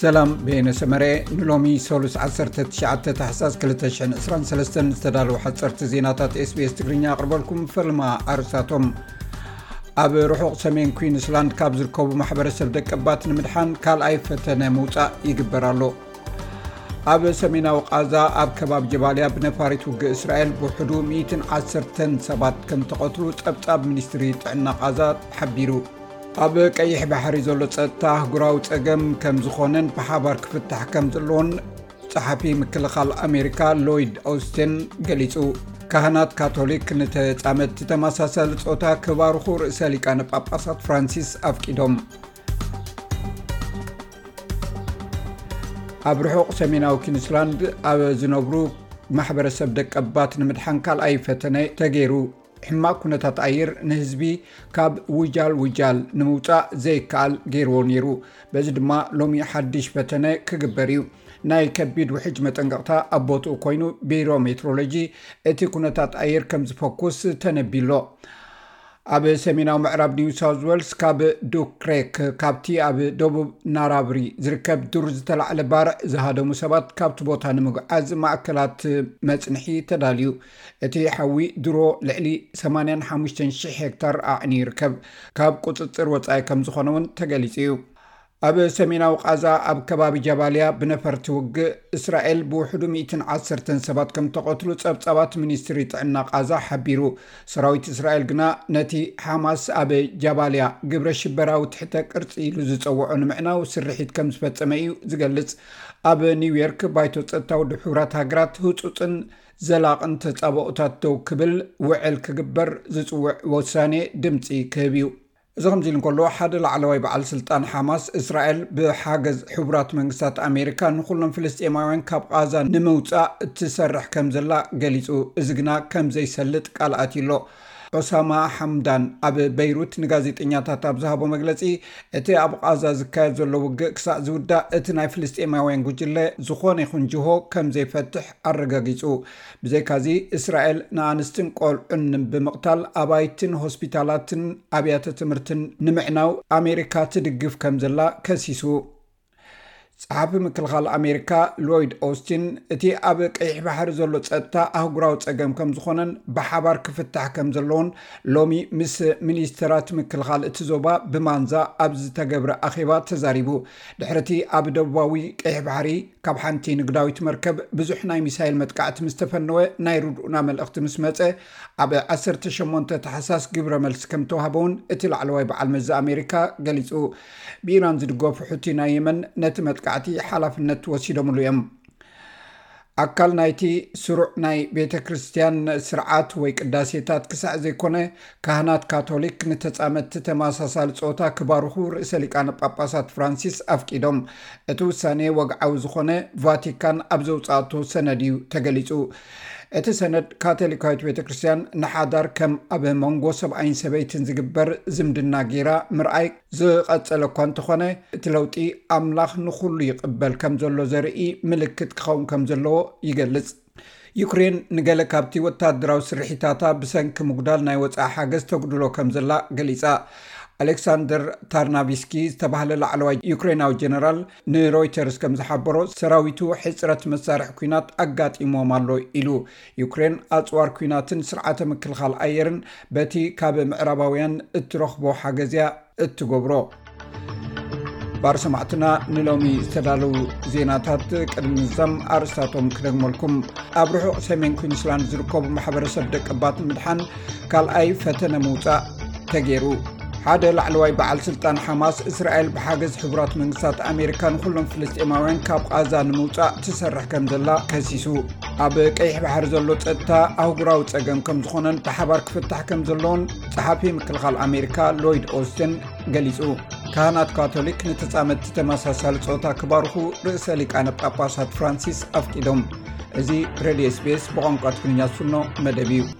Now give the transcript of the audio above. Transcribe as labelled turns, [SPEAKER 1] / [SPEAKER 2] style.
[SPEAKER 1] ሰላም ቤነ ሰመረ ንሎሚ ሰሉስ 19 ታሕሳስ 223 ዝተዳለዉ ሓፀርቲ ዜናታት ስbs ትግርኛ ኣቕርበልኩም ፈልማ ኣርሳቶም ኣብ ርሑቕ ሰሜን ኩንስላንድ ካብ ዝርከቡ ማሕበረሰብ ደቀባት ንምድሓን ካልኣይ ፈተነ ምውፃእ ይግበር ኣሎ ኣብ ሰሜናዊ ቃዛ ኣብ ከባቢ ጀባልያ ብነፋሪት ውግ እስራኤል ብውሕዱ 1ዓሰ ሰባት ከምተቐትሉ ፀብፃብ ሚኒስትሪ ጥዕና ቃዛ ሓቢሩ ኣብ ቀይሕ ባሕሪ ዘሎ ጸጥታ ኣህጉራዊ ጸገም ከም ዝኾነን ብሓባር ክፍታሕ ከም ዘለዎን ጸሓፊ ምክልኻል ኣሜሪካ ሎይድ ኦስትን ገሊጹ ካህናት ካቶሊክ ንተፃመድቲ ተመሳሳሊ ፆታ ክባርኹ ርእሰ ሊቃነ ጳጳሳት ፍራንሲስ ኣፍቂዶም ኣብ ርሑቕ ሰሜናዊ ኪንስላንድ ኣብ ዝነብሩ ማሕበረሰብ ደቀባት ንምድሓን ካልኣይ ፈተነ ተገይሩ ሕማቕ ኩነታት ኣየር ንህዝቢ ካብ ውጃል ውጃል ንምውፃእ ዘይከኣል ገይርዎ ነይሩ። በዚ ድማ ሎሚ ሓድሽ ፈተነ ክግበር እዩ። ናይ ከቢድ ውሕጅ መጠንቀቕታ ኣብ ቦትኡ ኮይኑ ቢሮ ሜትሮሎጂ እቲ ኩነታት ኣየር ከም ዝፈኩስ ተነቢሎ። ኣብ ሰሜናዊ ምዕራብ ኒው ሳውዝ ዌልስ ካብ ዱክሬክ ካብቲ ኣብ ደቡብ ናራብሪ ዝርከብ ዱር ዝተላዕለ ባርዕ ዝሃደሙ ሰባት ካብቲ ቦታ ንምጉዓዝ ማእከላት መፅንሒ ተዳልዩ እቲ ሓዊ ድሮ ልዕሊ ሰማንያን ሓሙሽተን ሽሕ ሄክታር ኣዕንዩ ይርከብ፣ ካብ ቁጽጽር ወጻኢ ከም ዝኾነ እውን ተገሊጹ እዩ። ኣብ ሰሜናዊ ቓዛ ኣብ ከባቢ ጃባልያ ብነፈርቲ ውግእ እስራኤል ብውሕዱ ሚእትን ዓሰርተን ሰባት ከም እተቐትሉ ጸብጻባት ሚኒስትሪ ጥዕና ቓዛ ሓቢሩ። ሰራዊት እስራኤል ግና ነቲ ሓማስ ኣብ ጃባልያ ግብረ ሽበራዊ ትሕተ ቅርጺ ኢሉ ዝጸውዖ ንምዕናው ስርሒት ከም ዝፈጸመ እዩ ዝገልጽ። ኣብ ኒውዮርክ ባይቶ ጸጥታ ውድብ ሕቡራት ሃገራት ህጹጽን ዘላቕን ተፃባኦታት ደው ክብል ውዕል ክግበር ዝፅውዕ ወሳኔ ድምፂ ክህብ እዩ። እዚ ከምዚ ኢሉ እንከሎ ሓደ ላዕለዋይ በዓል ስልጣን ሓማስ እስራኤል ብሓገዝ ሕቡራት መንግስታት ኣሜሪካ ንኹሎም ፍልስጤማውያን ካብ ቓዛ ንምውፃእ ትሰርሕ ከምዘላ ገሊፁ እዚ ግና ከምዘይሰልጥ ቃል ኣትዩ ኣሎ። ኦሳማ ሓምዳን ኣብ በይሩት ንጋዜጠኛታት ኣብ ዝሃቦ መግለፂ እቲ ኣብ ቓዛ ዝካየድ ዘሎ ውግእ ክሳዕ ዝውዳእ እቲ ናይ ፍልስጤማውያን ጉጅለ ዝኾነ ይኹን ጅሆ ከም ዘይፈትሕ ኣረጋጊፁ። ብዘይካዚ እስራኤል ንኣንስትን ቆልዑን ብምቕታል ኣባይትን ሆስፒታላትን ኣብያተ ትምህርትን ንምዕናው ኣሜሪካ ትድግፍ ከም ዘላ ከሲሱ። ጸሓፊ ምክልኻል ኣሜሪካ ሎይድ ኦስቲን እቲ ኣብ ቀይሕ ባሕሪ ዘሎ ጸጥታ ኣህጉራዊ ጸገም ከም ዝኾነን ብሓባር ክፍታሕ ከም ዘለዎን ሎሚ ምስ ሚኒስትራት ምክልኻል እቲ ዞባ ብማንዛ ኣብ ዝተገብረ ኣኼባ ተዛሪቡ ድሕሪ እቲ ኣብ ደቡባዊ ቀይሕ ባሕሪ ካብ ሓንቲ ንግዳዊት መርከብ ብዙሕ ናይ ሚሳይል መጥቃዕቲ ምስ ተፈነወ ናይ ርድኡና መልእኽቲ ምስ መፀ ኣብ 18 ታሕሳስ ግብረ መልሲ ከም ተዋህበውን እቲ ላዕለዋይ በዓል መዚ ኣሜሪካ ገሊፁ ብኢራን ዝድገፉ ሑቲ ናይ የመን ነቲ መጥቃዕቲ ሓላፍነት ወሲዶምሉ እዮም። ኣካል ናይቲ ስሩዕ ናይ ቤተ ክርስትያን ስርዓት ወይ ቅዳሴታት ክሳዕ ዘይኮነ፣ ካህናት ካቶሊክ ንተጻመድቲ ተመሳሳሊ ጾታ ክባርኹ ርእሰ ሊቃነ ጳጳሳት ፍራንሲስ ኣፍቂዶም። እቲ ውሳኔ ወግዓዊ ዝኾነ ቫቲካን ኣብ ዘውጽኣቶ ሰነድ እዩ ተገሊጹ። እቲ ሰነድ ካቶሊካዊት ቤተ ክርስትያን ንሓዳር ከም ኣብ መንጎ ሰብኣይን ሰበይትን ዝግበር ዝምድና ገይራ ምርኣይ ዝቐጸለ እኳ እንተኾነ እቲ ለውጢ ኣምላኽ ንኹሉ ይቕበል ከም ዘሎ ዘርኢ ምልክት ክኸውን ከም ዘለዎ ይገልጽ። ዩክሬን ንገለ ካብቲ ወተሃደራዊ ስርሒታታ ብሰንኪ ምጉዳል ናይ ወፃኢ ሓገዝ ተጉድሎ ከም ዘላ ገሊፃ ኣሌክሳንደር ታርናቪስኪ ዝተባህለ ላዕለዋይ ዩክሬናዊ ጀነራል ንሮይተርስ ከም ዝሓበሮ ሰራዊቱ ሕፅረት መሳርሒ ኩናት ኣጋጢሞም ኣሎ ኢሉ ዩክሬን ኣፅዋር ኩናትን ስርዓተ ምክልኻል ኣየርን በቲ ካብ ምዕራባውያን እትረኽቦ ሓገዝያ እትገብሮ ባርሰማዕትና ንሎሚ ዝተዳለዉ ዜናታት ቅድሚ ዛም ኣርስታቶም ክደግመልኩም ኣብ ርሑቕ ሰሜን ኩንስላንድ ዝርከቡ ማሕበረሰብ ደቀባት ንምድሓን ካልኣይ ፈተነ ምውፃእ ተገይሩ ሓደ ላዕለዋይ በዓል ስልጣን ሓማስ እስራኤል ብሓገዝ ሕቡራት መንግስታት ኣሜሪካ ንኩሎም ፍልስጤማውያን ካብ ቓዛ ንምውፃእ ትሰርሕ ከም ዘላ ከሲሱ ኣብ ቀይሕ ባሕሪ ዘሎ ፀጥታ ኣህጉራዊ ፀገም ከም ዝኾነን ብሓባር ክፍታሕ ከም ዘለዎን ፀሓፊ ምክልኻል ኣሜሪካ ሎይድ ኦስትን ገሊፁ ካህናት ካቶሊክ ንተፃመድቲ ተመሳሳሊ ፀወታ ክባርኹ ርእሰ ሊቃነ ጳጳሳት ፍራንሲስ ኣፍቂዶም እዚ ረድዮ ስቤስ ብቋንቋ ትግርኛ ዝፍኖ መደብ እዩ